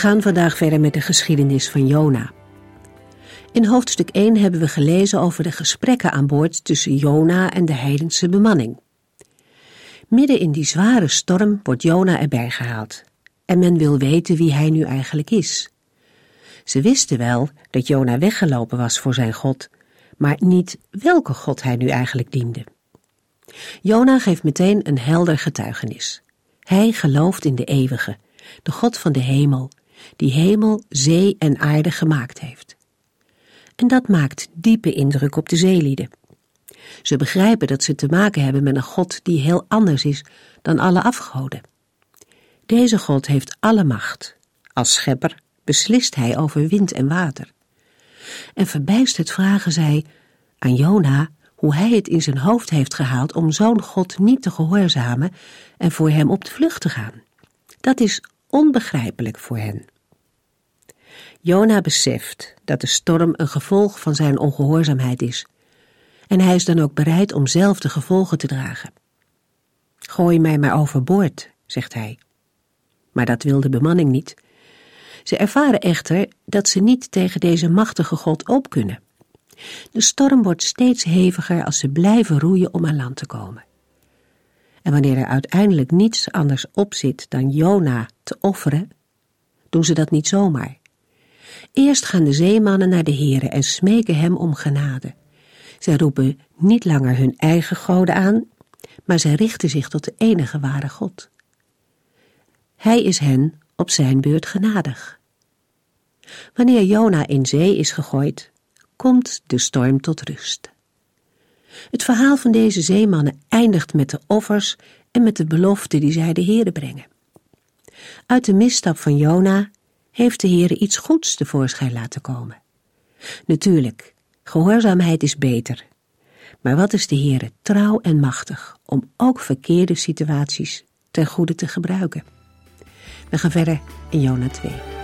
Gaan vandaag verder met de geschiedenis van Jona. In hoofdstuk 1 hebben we gelezen over de gesprekken aan boord tussen Jona en de heidense bemanning. Midden in die zware storm wordt Jona erbij gehaald. En men wil weten wie hij nu eigenlijk is. Ze wisten wel dat Jona weggelopen was voor zijn God, maar niet welke God hij nu eigenlijk diende. Jona geeft meteen een helder getuigenis. Hij gelooft in de eeuwige, de God van de hemel, die hemel, zee en aarde gemaakt heeft. En dat maakt diepe indruk op de zeelieden. Ze begrijpen dat ze te maken hebben met een God die heel anders is dan alle afgoden. Deze God heeft alle macht. Als schepper beslist hij over wind en water. En verbijsterd vragen zij aan Jona hoe hij het in zijn hoofd heeft gehaald om zo'n God niet te gehoorzamen en voor hem op de vlucht te gaan. Dat is onbegrijpelijk voor hen. Jona beseft dat de storm een gevolg van zijn ongehoorzaamheid is. En hij is dan ook bereid om zelf de gevolgen te dragen. Gooi mij maar overboord, zegt hij. Maar dat wil de bemanning niet. Ze ervaren echter dat ze niet tegen deze machtige God op kunnen. De storm wordt steeds heviger als ze blijven roeien om aan land te komen. En wanneer er uiteindelijk niets anders op zit dan Jona te offeren, doen ze dat niet zomaar. Eerst gaan de zeemannen naar de heren en smeken hem om genade. Zij roepen niet langer hun eigen goden aan, maar zij richten zich tot de enige ware God. Hij is hen op zijn beurt genadig. Wanneer Jona in zee is gegooid, komt de storm tot rust. Het verhaal van deze zeemannen eindigt met de offers en met de belofte die zij de Heere brengen. Uit de misstap van Jona heeft de Heere iets goeds tevoorschijn laten komen. Natuurlijk, gehoorzaamheid is beter. Maar wat is de Heere trouw en machtig om ook verkeerde situaties ten goede te gebruiken. We gaan verder in Jona 2.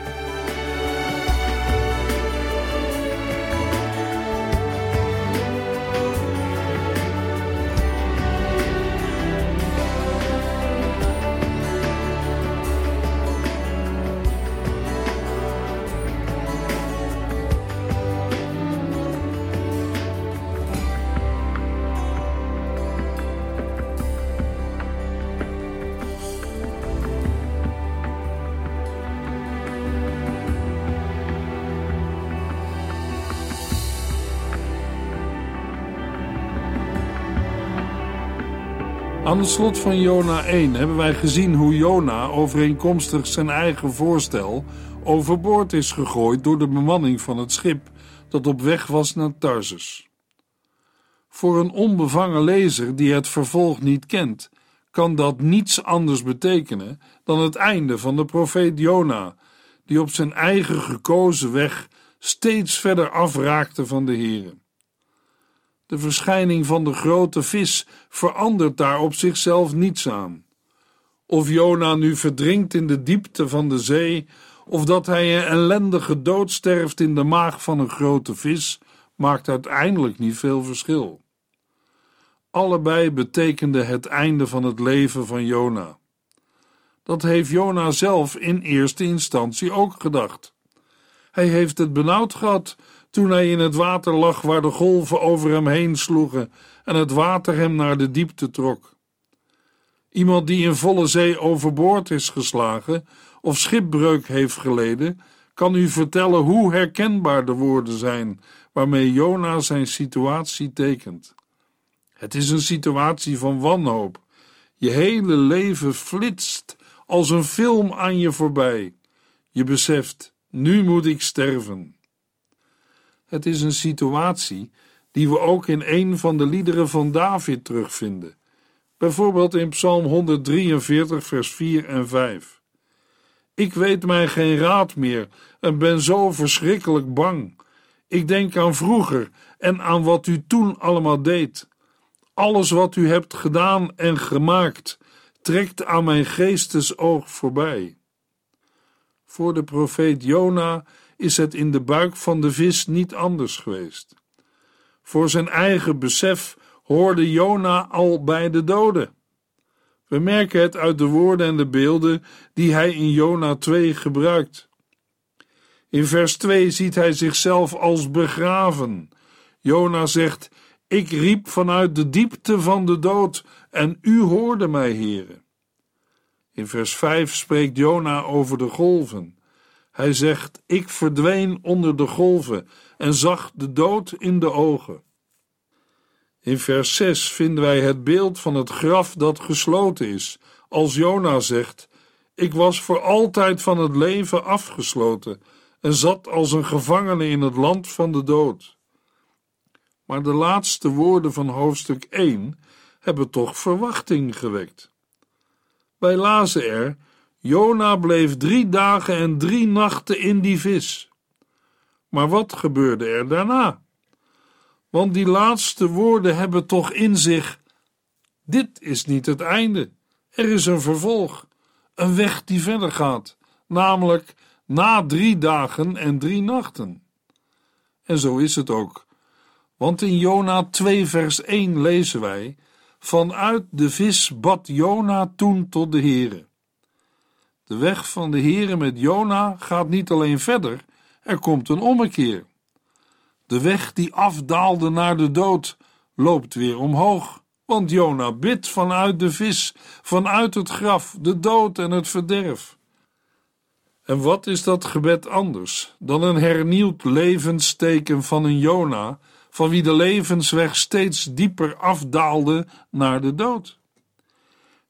Het slot van Jona 1 hebben wij gezien hoe Jona overeenkomstig zijn eigen voorstel overboord is gegooid door de bemanning van het schip dat op weg was naar Tarsus. Voor een onbevangen lezer die het vervolg niet kent, kan dat niets anders betekenen dan het einde van de profeet Jona, die op zijn eigen gekozen weg steeds verder afraakte van de Here. De verschijning van de grote vis verandert daar op zichzelf niets aan. Of Jona nu verdrinkt in de diepte van de zee, of dat hij een ellendige dood sterft in de maag van een grote vis, maakt uiteindelijk niet veel verschil. Allebei betekende het einde van het leven van Jona. Dat heeft Jona zelf in eerste instantie ook gedacht. Hij heeft het benauwd gehad toen hij in het water lag waar de golven over hem heen sloegen en het water hem naar de diepte trok. Iemand die in volle zee overboord is geslagen of schipbreuk heeft geleden, kan u vertellen hoe herkenbaar de woorden zijn waarmee Jona zijn situatie tekent. Het is een situatie van wanhoop. Je hele leven flitst als een film aan je voorbij. Je beseft, nu moet ik sterven. Het is een situatie die we ook in een van de liederen van David terugvinden. Bijvoorbeeld in Psalm 143, vers 4 en 5. Ik weet mij geen raad meer en ben zo verschrikkelijk bang. Ik denk aan vroeger en aan wat u toen allemaal deed. Alles wat u hebt gedaan en gemaakt trekt aan mijn geestesoog voorbij. Voor de profeet Jona is het in de buik van de vis niet anders geweest. Voor zijn eigen besef hoorde Jona al bij de doden. We merken het uit de woorden en de beelden die hij in Jona 2 gebruikt. In vers 2 ziet hij zichzelf als begraven. Jona zegt: Ik riep vanuit de diepte van de dood en u hoorde mij, heren. In vers 5 spreekt Jona over de golven. Hij zegt: Ik verdween onder de golven en zag de dood in de ogen. In vers 6 vinden wij het beeld van het graf dat gesloten is, als Jona zegt: Ik was voor altijd van het leven afgesloten en zat als een gevangene in het land van de dood. Maar de laatste woorden van hoofdstuk 1 hebben toch verwachting gewekt. Wij lazen er: Jona bleef drie dagen en drie nachten in die vis. Maar wat gebeurde er daarna? Want die laatste woorden hebben toch in zich: dit is niet het einde. Er is een vervolg, een weg die verder gaat, namelijk na drie dagen en drie nachten. En zo is het ook. Want in Jona 2 vers 1 lezen wij: Vanuit de vis bad Jona toen tot de Heere. De weg van de Heere met Jona gaat niet alleen verder, er komt een ommekeer. De weg die afdaalde naar de dood loopt weer omhoog, want Jona bidt vanuit de vis, vanuit het graf, de dood en het verderf. En wat is dat gebed anders dan een hernieuwd levensteken van een Jona, van wie de levensweg steeds dieper afdaalde naar de dood?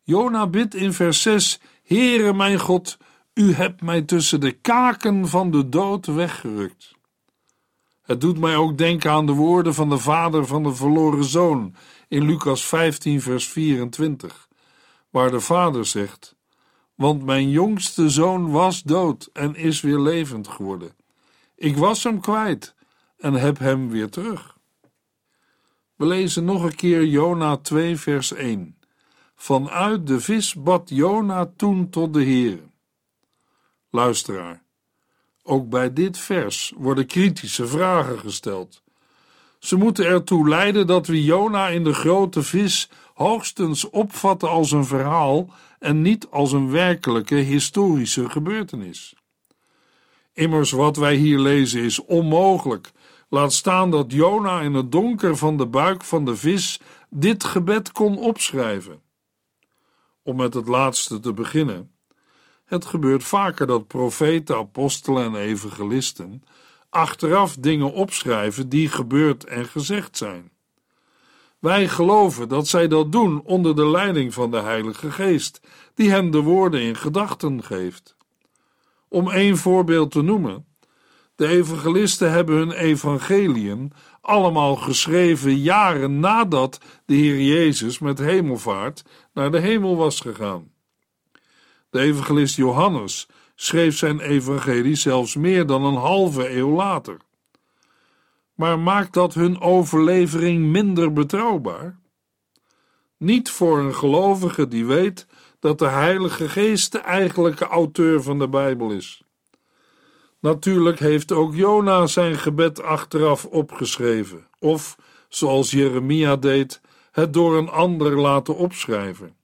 Jona bidt in vers 6: Heere mijn God, u hebt mij tussen de kaken van de dood weggerukt. Het doet mij ook denken aan de woorden van de vader van de verloren zoon in Lucas 15, vers 24, waar de vader zegt: Want mijn jongste zoon was dood en is weer levend geworden. Ik was hem kwijt en heb hem weer terug. We lezen nog een keer Jona 2, vers 1. Vanuit de vis bad Jona toen tot de Heer. Luisteraar, ook bij dit vers worden kritische vragen gesteld. Ze moeten ertoe leiden dat we Jona in de grote vis hoogstens opvatten als een verhaal en niet als een werkelijke historische gebeurtenis. Immers, wat wij hier lezen is onmogelijk. Laat staan dat Jona in het donker van de buik van de vis dit gebed kon opschrijven. Om met het laatste te beginnen. Het gebeurt vaker dat profeten, apostelen en evangelisten achteraf dingen opschrijven die gebeurd en gezegd zijn. Wij geloven dat zij dat doen onder de leiding van de Heilige Geest, die hen de woorden in gedachten geeft. Om één voorbeeld te noemen: de evangelisten hebben hun evangeliën allemaal geschreven jaren nadat de Heer Jezus met hemelvaart naar de hemel was gegaan. De evangelist Johannes schreef zijn evangelie zelfs meer dan een halve eeuw later. Maar maakt dat hun overlevering minder betrouwbaar? Niet voor een gelovige die weet dat de Heilige Geest de eigenlijke auteur van de Bijbel is. Natuurlijk heeft ook Jona zijn gebed achteraf opgeschreven, of, zoals Jeremia deed, het door een ander laten opschrijven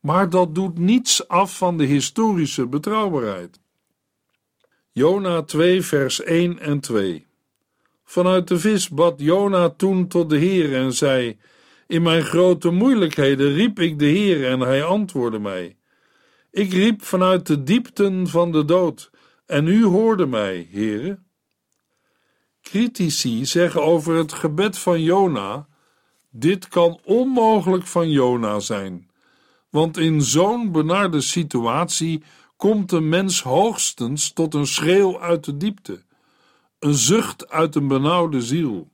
maar dat doet niets af van de historische betrouwbaarheid. Jona 2, vers 1 en 2. Vanuit de vis bad Jona toen tot de Heer en zei: In mijn grote moeilijkheden riep ik de Heer en hij antwoordde mij. Ik riep vanuit de diepten van de dood en u hoorde mij, Heere. Critici zeggen over het gebed van Jona: Dit kan onmogelijk van Jona zijn want in zo'n benarde situatie komt een mens hoogstens tot een schreeuw uit de diepte, een zucht uit een benauwde ziel.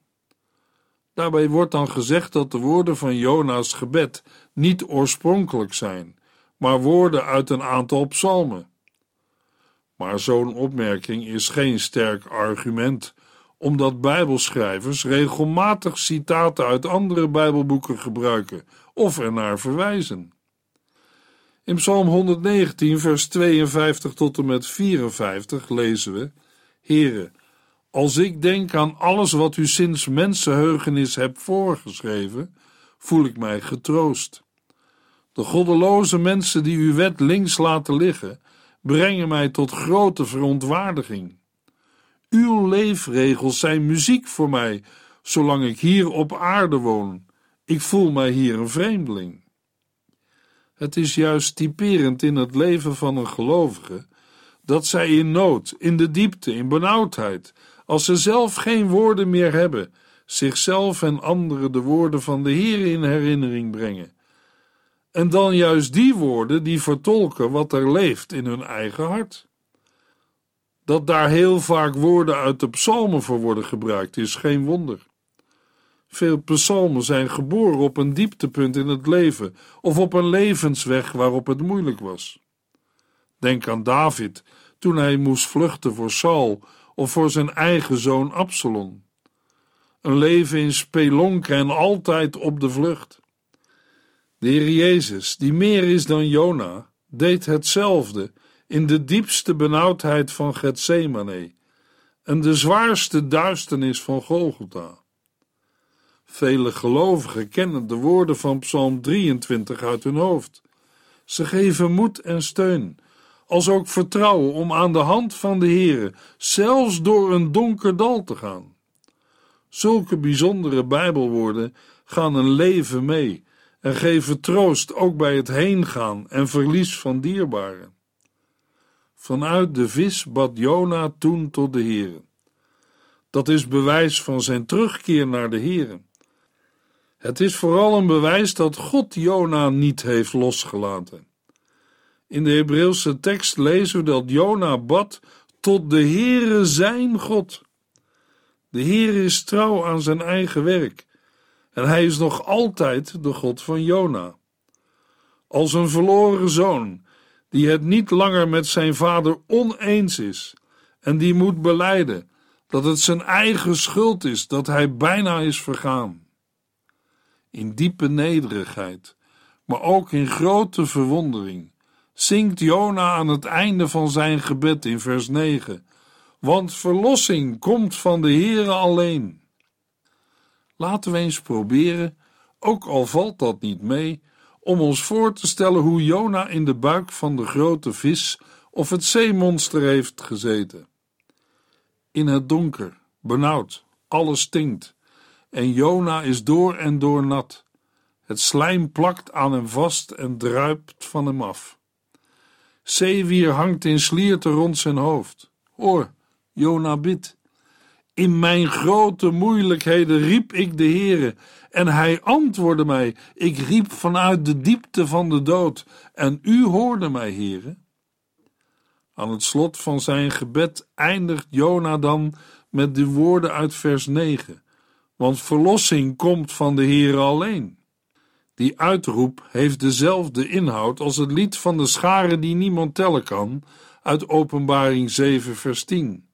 Daarbij wordt dan gezegd dat de woorden van Jona's gebed niet oorspronkelijk zijn, maar woorden uit een aantal psalmen. Maar zo'n opmerking is geen sterk argument, omdat Bijbelschrijvers regelmatig citaten uit andere Bijbelboeken gebruiken of ernaar verwijzen. In Psalm 119, vers 52 tot en met 54 lezen we: Heere, als ik denk aan alles wat u sinds mensenheugenis hebt voorgeschreven, voel ik mij getroost. De goddeloze mensen die uw wet links laten liggen, brengen mij tot grote verontwaardiging. Uw leefregels zijn muziek voor mij, zolang ik hier op aarde woon. Ik voel mij hier een vreemdeling. Het is juist typerend in het leven van een gelovige dat zij in nood, in de diepte, in benauwdheid, als ze zelf geen woorden meer hebben, zichzelf en anderen de woorden van de Heer in herinnering brengen. En dan juist die woorden die vertolken wat er leeft in hun eigen hart. Dat daar heel vaak woorden uit de psalmen voor worden gebruikt, is geen wonder. Veel psalmen zijn geboren op een dieptepunt in het leven of op een levensweg waarop het moeilijk was. Denk aan David toen hij moest vluchten voor Saul of voor zijn eigen zoon Absalom. Een leven in spelonken en altijd op de vlucht. De Heer Jezus, die meer is dan Jona, deed hetzelfde in de diepste benauwdheid van Gethsemane en de zwaarste duisternis van Golgotha. Vele gelovigen kennen de woorden van Psalm 23 uit hun hoofd. Ze geven moed en steun, als ook vertrouwen om aan de hand van de Heere, zelfs door een donker dal te gaan. Zulke bijzondere Bijbelwoorden gaan een leven mee en geven troost ook bij het heengaan en verlies van dierbaren. Vanuit de vis bad Jona toen tot de Heere. Dat is bewijs van zijn terugkeer naar de Heere. Het is vooral een bewijs dat God Jona niet heeft losgelaten. In de Hebreeuwse tekst lezen we dat Jona bad tot de Heere zijn God. De Heere is trouw aan zijn eigen werk en hij is nog altijd de God van Jona. Als een verloren zoon die het niet langer met zijn vader oneens is en die moet beleiden dat het zijn eigen schuld is dat hij bijna is vergaan in diepe nederigheid, maar ook in grote verwondering, zingt Jona aan het einde van zijn gebed in vers 9: Want verlossing komt van de Heere alleen. Laten we eens proberen, ook al valt dat niet mee, om ons voor te stellen hoe Jona in de buik van de grote vis of het zeemonster heeft gezeten. In het donker, benauwd, alles stinkt en Jona is door en door nat. Het slijm plakt aan hem vast en druipt van hem af. Zeewier hangt in slierten rond zijn hoofd. Hoor, Jona bidt. In mijn grote moeilijkheden riep ik de Heere, en hij antwoordde mij. Ik riep vanuit de diepte van de dood, en u hoorde mij, Heere. Aan het slot van zijn gebed eindigt Jona dan met de woorden uit vers 9 want verlossing komt van de Heere alleen. Die uitroep heeft dezelfde inhoud als het lied van de scharen die niemand tellen kan, uit Openbaring 7, vers 10.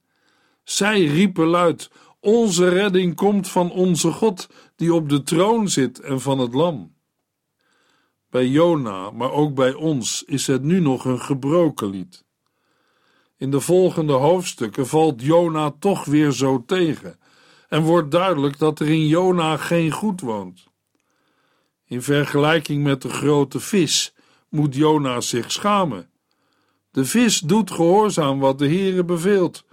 Zij riepen luid: Onze redding komt van onze God, die op de troon zit en van het Lam. Bij Jona, maar ook bij ons, is het nu nog een gebroken lied. In de volgende hoofdstukken valt Jona toch weer zo tegen en wordt duidelijk dat er in Jona geen goed woont. In vergelijking met de grote vis moet Jona zich schamen. De vis doet gehoorzaam wat de Heere beveelt,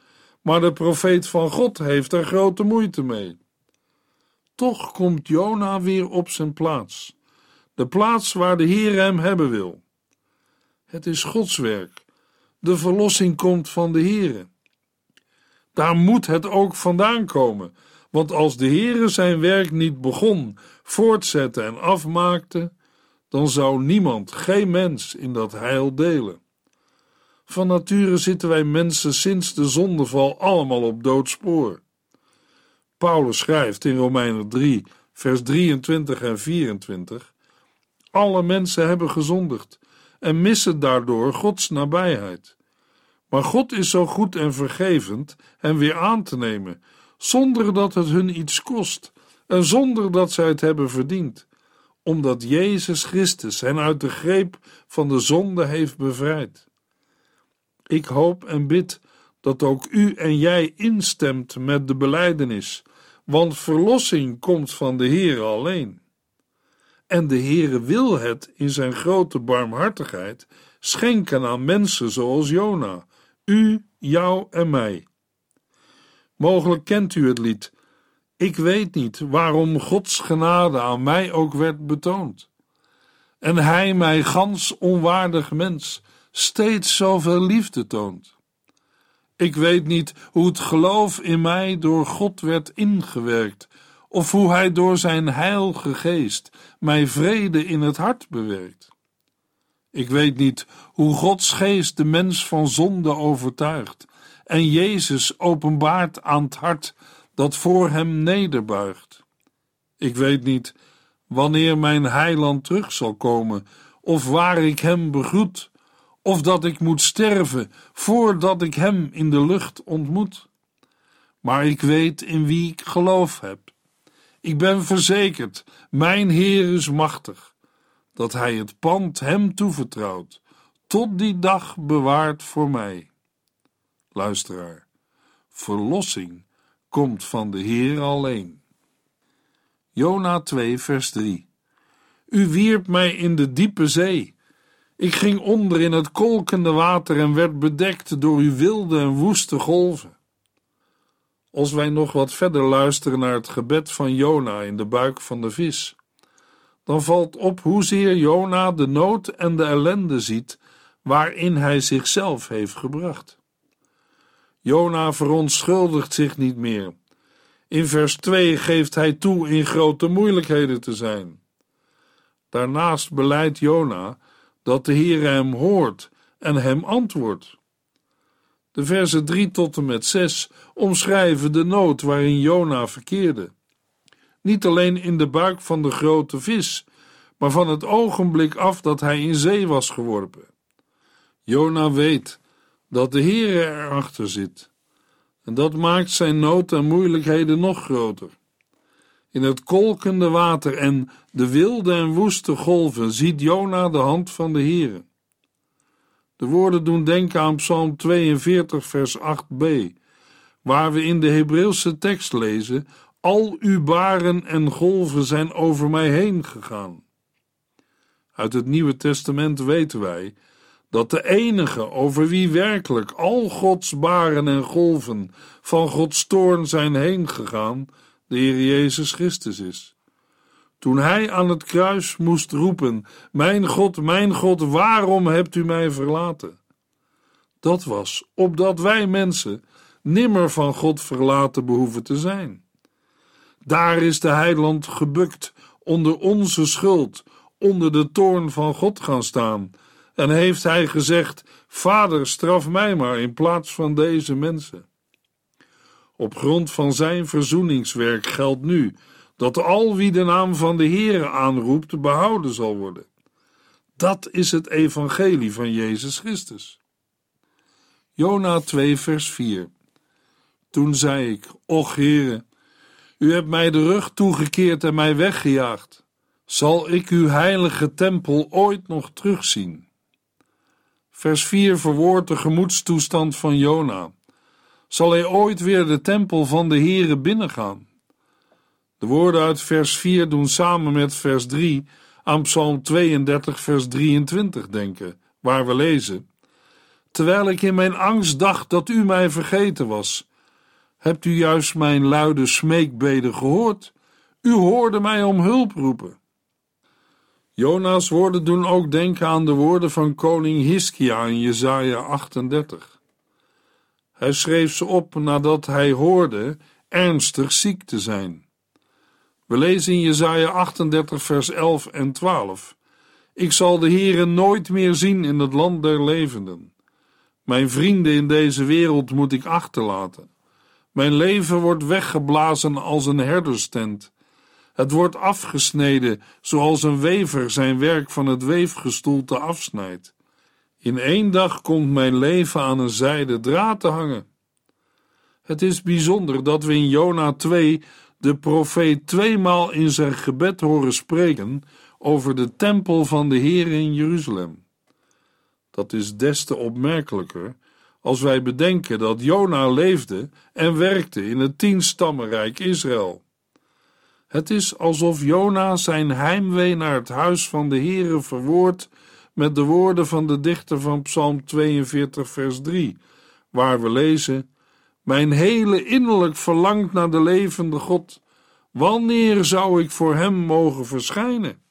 maar de profeet van God heeft er grote moeite mee. Toch komt Jona weer op zijn plaats, de plaats waar de Heer hem hebben wil. Het is Gods werk. De verlossing komt van de Heere. Daar moet het ook vandaan komen, want als de Heere zijn werk niet begon, voortzette en afmaakte, dan zou niemand, geen mens, in dat heil delen. Van nature zitten wij mensen sinds de zondeval allemaal op doodspoor. Paulus schrijft in Romeinen 3, vers 23 en 24: Alle mensen hebben gezondigd en missen daardoor Gods nabijheid. Maar God is zo goed en vergevend hen weer aan te nemen, zonder dat het hun iets kost en zonder dat zij het hebben verdiend, omdat Jezus Christus hen uit de greep van de zonde heeft bevrijd. Ik hoop en bid dat ook u en jij instemt met de belijdenis, want verlossing komt van de Heer alleen. En de Heere wil het in zijn grote barmhartigheid schenken aan mensen zoals Jona, u, jou en mij. Mogelijk kent u het lied. Ik weet niet waarom Gods genade aan mij ook werd betoond. En hij mij gans onwaardig mens steeds zoveel liefde toont. Ik weet niet hoe het geloof in mij door God werd ingewerkt, of hoe hij door zijn heilige geest mij vrede in het hart bewerkt. Ik weet niet hoe Gods geest de mens van zonde overtuigt en Jezus openbaart aan het hart dat voor hem nederbuigt. Ik weet niet wanneer mijn heiland terug zal komen of waar ik hem begroet of dat ik moet sterven voordat ik hem in de lucht ontmoet. Maar ik weet in wie ik geloof heb. Ik ben verzekerd, mijn Heer is machtig, dat hij het pand hem toevertrouwt, tot die dag bewaart voor mij. Luisteraar, verlossing komt van de Heer alleen. Jona 2, vers 3 U wierp mij in de diepe zee ik ging onder in het kolkende water en werd bedekt door uw wilde en woeste golven. Als wij nog wat verder luisteren naar het gebed van Jona in de buik van de vis, dan valt op hoezeer Jona de nood en de ellende ziet waarin hij zichzelf heeft gebracht. Jona verontschuldigt zich niet meer. In vers 2 geeft hij toe in grote moeilijkheden te zijn. Daarnaast beleidt Jona dat de Heer hem hoort en hem antwoordt. De versen 3 tot en met 6 omschrijven de nood waarin Jona verkeerde. Niet alleen in de buik van de grote vis, maar van het ogenblik af dat hij in zee was geworpen. Jona weet dat de Heer erachter zit, en dat maakt zijn nood en moeilijkheden nog groter. In het kolkende water en de wilde en woeste golven ziet Jona de hand van de Heere. De woorden doen denken aan Psalm 42, vers 8b, waar we in de Hebreeuwse tekst lezen: Al uw baren en golven zijn over mij heen gegaan. Uit het Nieuwe Testament weten wij dat de enige over wie werkelijk al Gods baren en golven van Gods toorn zijn heen gegaan, de Heer Jezus Christus is. Toen hij aan het kruis moest roepen: Mijn God, mijn God, waarom hebt u mij verlaten? Dat was opdat wij mensen nimmer van God verlaten behoeven te zijn. Daar is de heiland gebukt onder onze schuld, onder de toorn van God gaan staan, en heeft hij gezegd: Vader, straf mij maar in plaats van deze mensen. Op grond van zijn verzoeningswerk geldt nu dat al wie de naam van de Heere aanroept behouden zal worden. Dat is het evangelie van Jezus Christus. Jona 2 vers 4 Toen zei ik, och Heere, u hebt mij de rug toegekeerd en mij weggejaagd. Zal ik uw heilige tempel ooit nog terugzien? Vers 4 verwoordt de gemoedstoestand van Jona zal hij ooit weer de tempel van de Heere binnengaan. De woorden uit vers 4 doen samen met vers 3 aan Psalm 32, vers 23 denken, waar we lezen: Terwijl ik in mijn angst dacht dat u mij vergeten was, hebt u juist mijn luide smeekbeden gehoord. U hoorde mij om hulp roepen. Jona's woorden doen ook denken aan de woorden van koning Hiskia in Jesaja 38. Hij schreef ze op nadat hij hoorde ernstig ziek te zijn. We lezen in Jesaja 38 vers 11 en 12. Ik zal de Heere nooit meer zien in het land der levenden. Mijn vrienden in deze wereld moet ik achterlaten. Mijn leven wordt weggeblazen als een herderstent. Het wordt afgesneden zoals een wever zijn werk van het weefgestoelte afsnijdt. In één dag komt mijn leven aan een zijde draad te hangen. Het is bijzonder dat we in Jona 2 de profeet tweemaal in zijn gebed horen spreken over de tempel van de Heer in Jeruzalem. Dat is des te opmerkelijker als wij bedenken dat Jona leefde en werkte in het tienstammenrijk Israël. Het is alsof Jona zijn heimwee naar het huis van de Heere verwoordt met de woorden van de dichter van Psalm 42 vers 3, waar we lezen mijn hele innerlijk verlangt naar de levende God. Wanneer zou ik voor hem mogen verschijnen?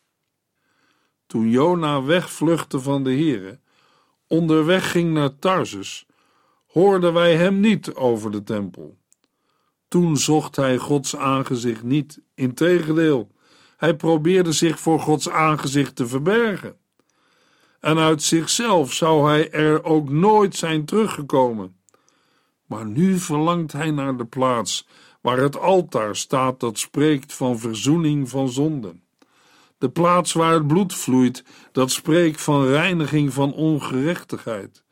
Toen Jona wegvluchtte van de Heere, onderweg ging naar Tarsus, hoorden wij hem niet over de tempel. Toen zocht hij Gods aangezicht niet, integendeel, hij probeerde zich voor Gods aangezicht te verbergen. En uit zichzelf zou hij er ook nooit zijn teruggekomen. Maar nu verlangt hij naar de plaats waar het altaar staat dat spreekt van verzoening van zonden. De plaats waar het bloed vloeit, dat spreekt van reiniging van ongerechtigheid.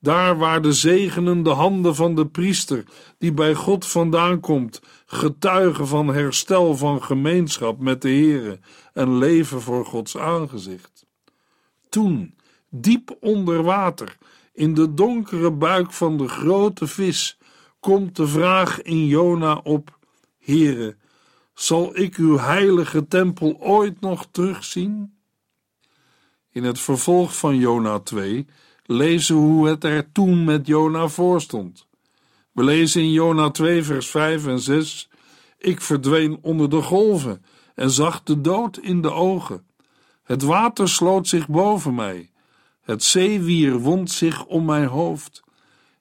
Daar waar de zegenende handen van de priester, die bij God vandaan komt, getuigen van herstel van gemeenschap met de Heere en leven voor Gods aangezicht. Toen, diep onder water, in de donkere buik van de grote vis komt de vraag in Jona op: Heere, zal ik uw heilige tempel ooit nog terugzien? In het vervolg van Jona 2 lezen we hoe het er toen met Jona voorstond. We lezen in Jona 2 vers 5 en 6 Ik verdween onder de golven en zag de dood in de ogen. Het water sloot zich boven mij. Het zeewier wond zich om mijn hoofd.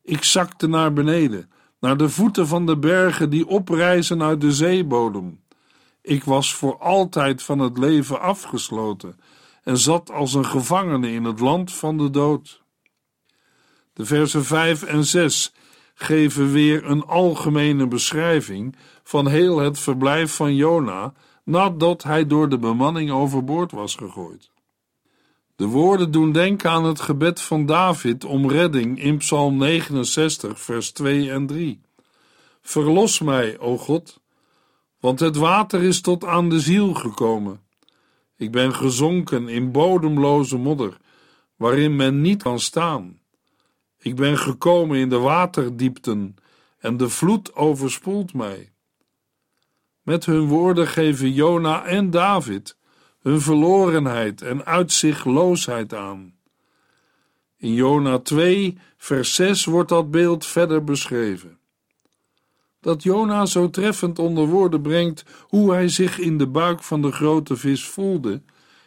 Ik zakte naar beneden, naar de voeten van de bergen die oprijzen uit de zeebodem. Ik was voor altijd van het leven afgesloten en zat als een gevangene in het land van de dood. De versen 5 en 6 geven weer een algemene beschrijving van heel het verblijf van Jona nadat hij door de bemanning overboord was gegooid. De woorden doen denken aan het gebed van David om redding in Psalm 69, vers 2 en 3. Verlos mij, o God, want het water is tot aan de ziel gekomen. Ik ben gezonken in bodemloze modder, waarin men niet kan staan. Ik ben gekomen in de waterdiepten en de vloed overspoelt mij. Met hun woorden geven Jona en David hun verlorenheid en uitzichtloosheid aan. In Jona 2, vers 6 wordt dat beeld verder beschreven. Dat Jona zo treffend onder woorden brengt hoe hij zich in de buik van de grote vis voelde,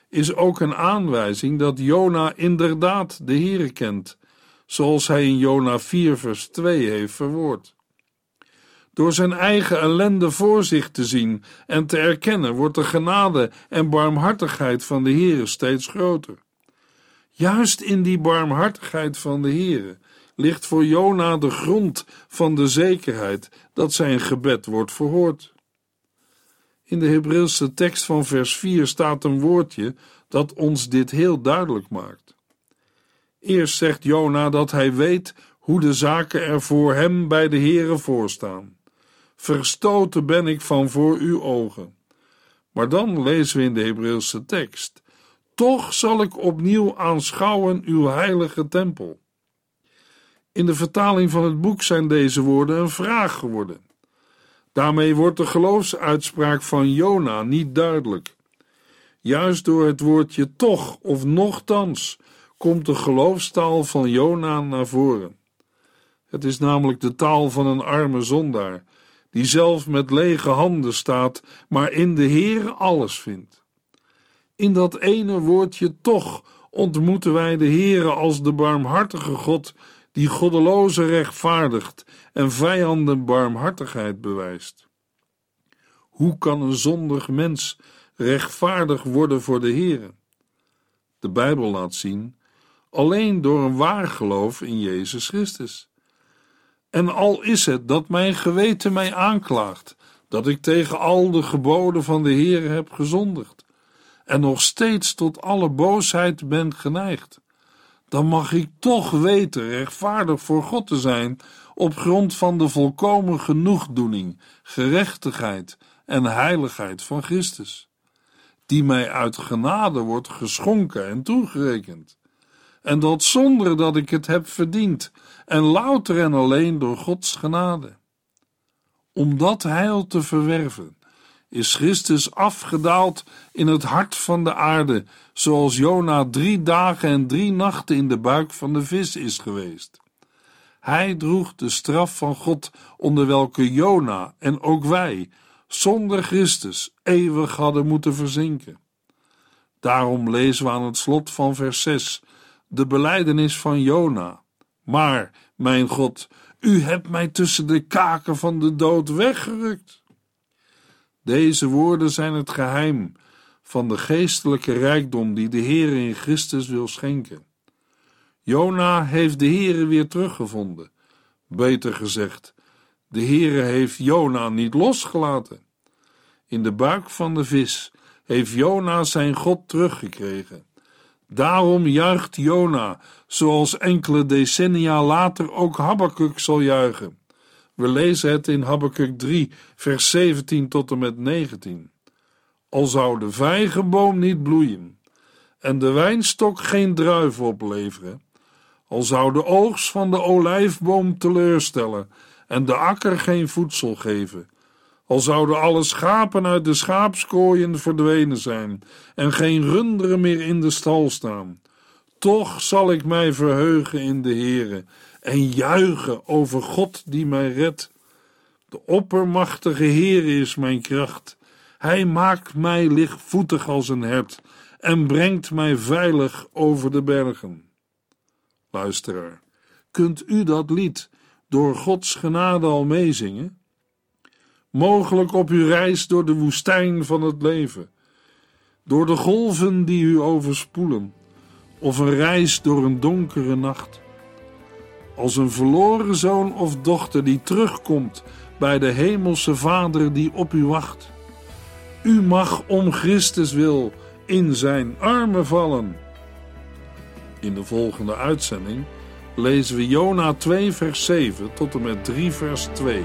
is ook een aanwijzing dat Jona inderdaad de Heere kent, zoals hij in Jona 4, vers 2 heeft verwoord. Door zijn eigen ellende voor zich te zien en te erkennen, wordt de genade en barmhartigheid van de Heere steeds groter. Juist in die barmhartigheid van de Heere ligt voor Jona de grond van de zekerheid dat zijn gebed wordt verhoord. In de Hebreeuwse tekst van vers 4 staat een woordje dat ons dit heel duidelijk maakt. Eerst zegt Jona dat hij weet hoe de zaken er voor hem bij de Heere voorstaan. Verstoten ben ik van voor uw ogen. Maar dan lezen we in de Hebreeuwse tekst: Toch zal ik opnieuw aanschouwen uw heilige tempel. In de vertaling van het boek zijn deze woorden een vraag geworden. Daarmee wordt de geloofsuitspraak van Jona niet duidelijk. Juist door het woordje toch of nochtans komt de geloofstaal van Jona naar voren. Het is namelijk de taal van een arme zondaar die zelf met lege handen staat, maar in de Heer alles vindt. In dat ene woordje toch ontmoeten wij de Heere als de barmhartige God die goddeloze rechtvaardigt en vijanden barmhartigheid bewijst. Hoe kan een zondig mens rechtvaardig worden voor de Heere? De Bijbel laat zien alleen door een waar geloof in Jezus Christus. En al is het dat mijn geweten mij aanklaagt, dat ik tegen al de geboden van de Heer heb gezondigd, en nog steeds tot alle boosheid ben geneigd, dan mag ik toch weten rechtvaardig voor God te zijn op grond van de volkomen genoegdoening, gerechtigheid en heiligheid van Christus, die mij uit genade wordt geschonken en toegerekend, en dat zonder dat ik het heb verdiend, en louter en alleen door Gods genade. Om dat heil te verwerven, is Christus afgedaald in het hart van de aarde, zoals Jona drie dagen en drie nachten in de buik van de vis is geweest. Hij droeg de straf van God onder welke Jona en ook wij zonder Christus eeuwig hadden moeten verzinken. Daarom lezen we aan het slot van vers 6 de belijdenis van Jona. Maar, mijn God, u hebt mij tussen de kaken van de dood weggerukt. Deze woorden zijn het geheim van de geestelijke rijkdom die de Heer in Christus wil schenken. Jona heeft de Heere weer teruggevonden. Beter gezegd, de Heere heeft Jona niet losgelaten. In de buik van de vis heeft Jona zijn God teruggekregen. Daarom juicht Jona, zoals enkele decennia later ook Habakkuk zal juichen. We lezen het in Habakkuk 3, vers 17 tot en met 19. Al zou de vijgenboom niet bloeien en de wijnstok geen druiven opleveren, al zou de oogst van de olijfboom teleurstellen en de akker geen voedsel geven, al zouden alle schapen uit de schaapskooien verdwenen zijn en geen runderen meer in de stal staan, toch zal ik mij verheugen in de Heere en juichen over God die mij redt. De oppermachtige Heere is mijn kracht. Hij maakt mij lichtvoetig als een hert en brengt mij veilig over de bergen. Luisteraar, kunt u dat lied door Gods genade al meezingen? Mogelijk op uw reis door de woestijn van het leven, door de golven die u overspoelen, of een reis door een donkere nacht. Als een verloren zoon of dochter die terugkomt bij de hemelse Vader die op u wacht. U mag om Christus wil in zijn armen vallen. In de volgende uitzending lezen we Jona 2 vers 7 tot en met 3 vers 2.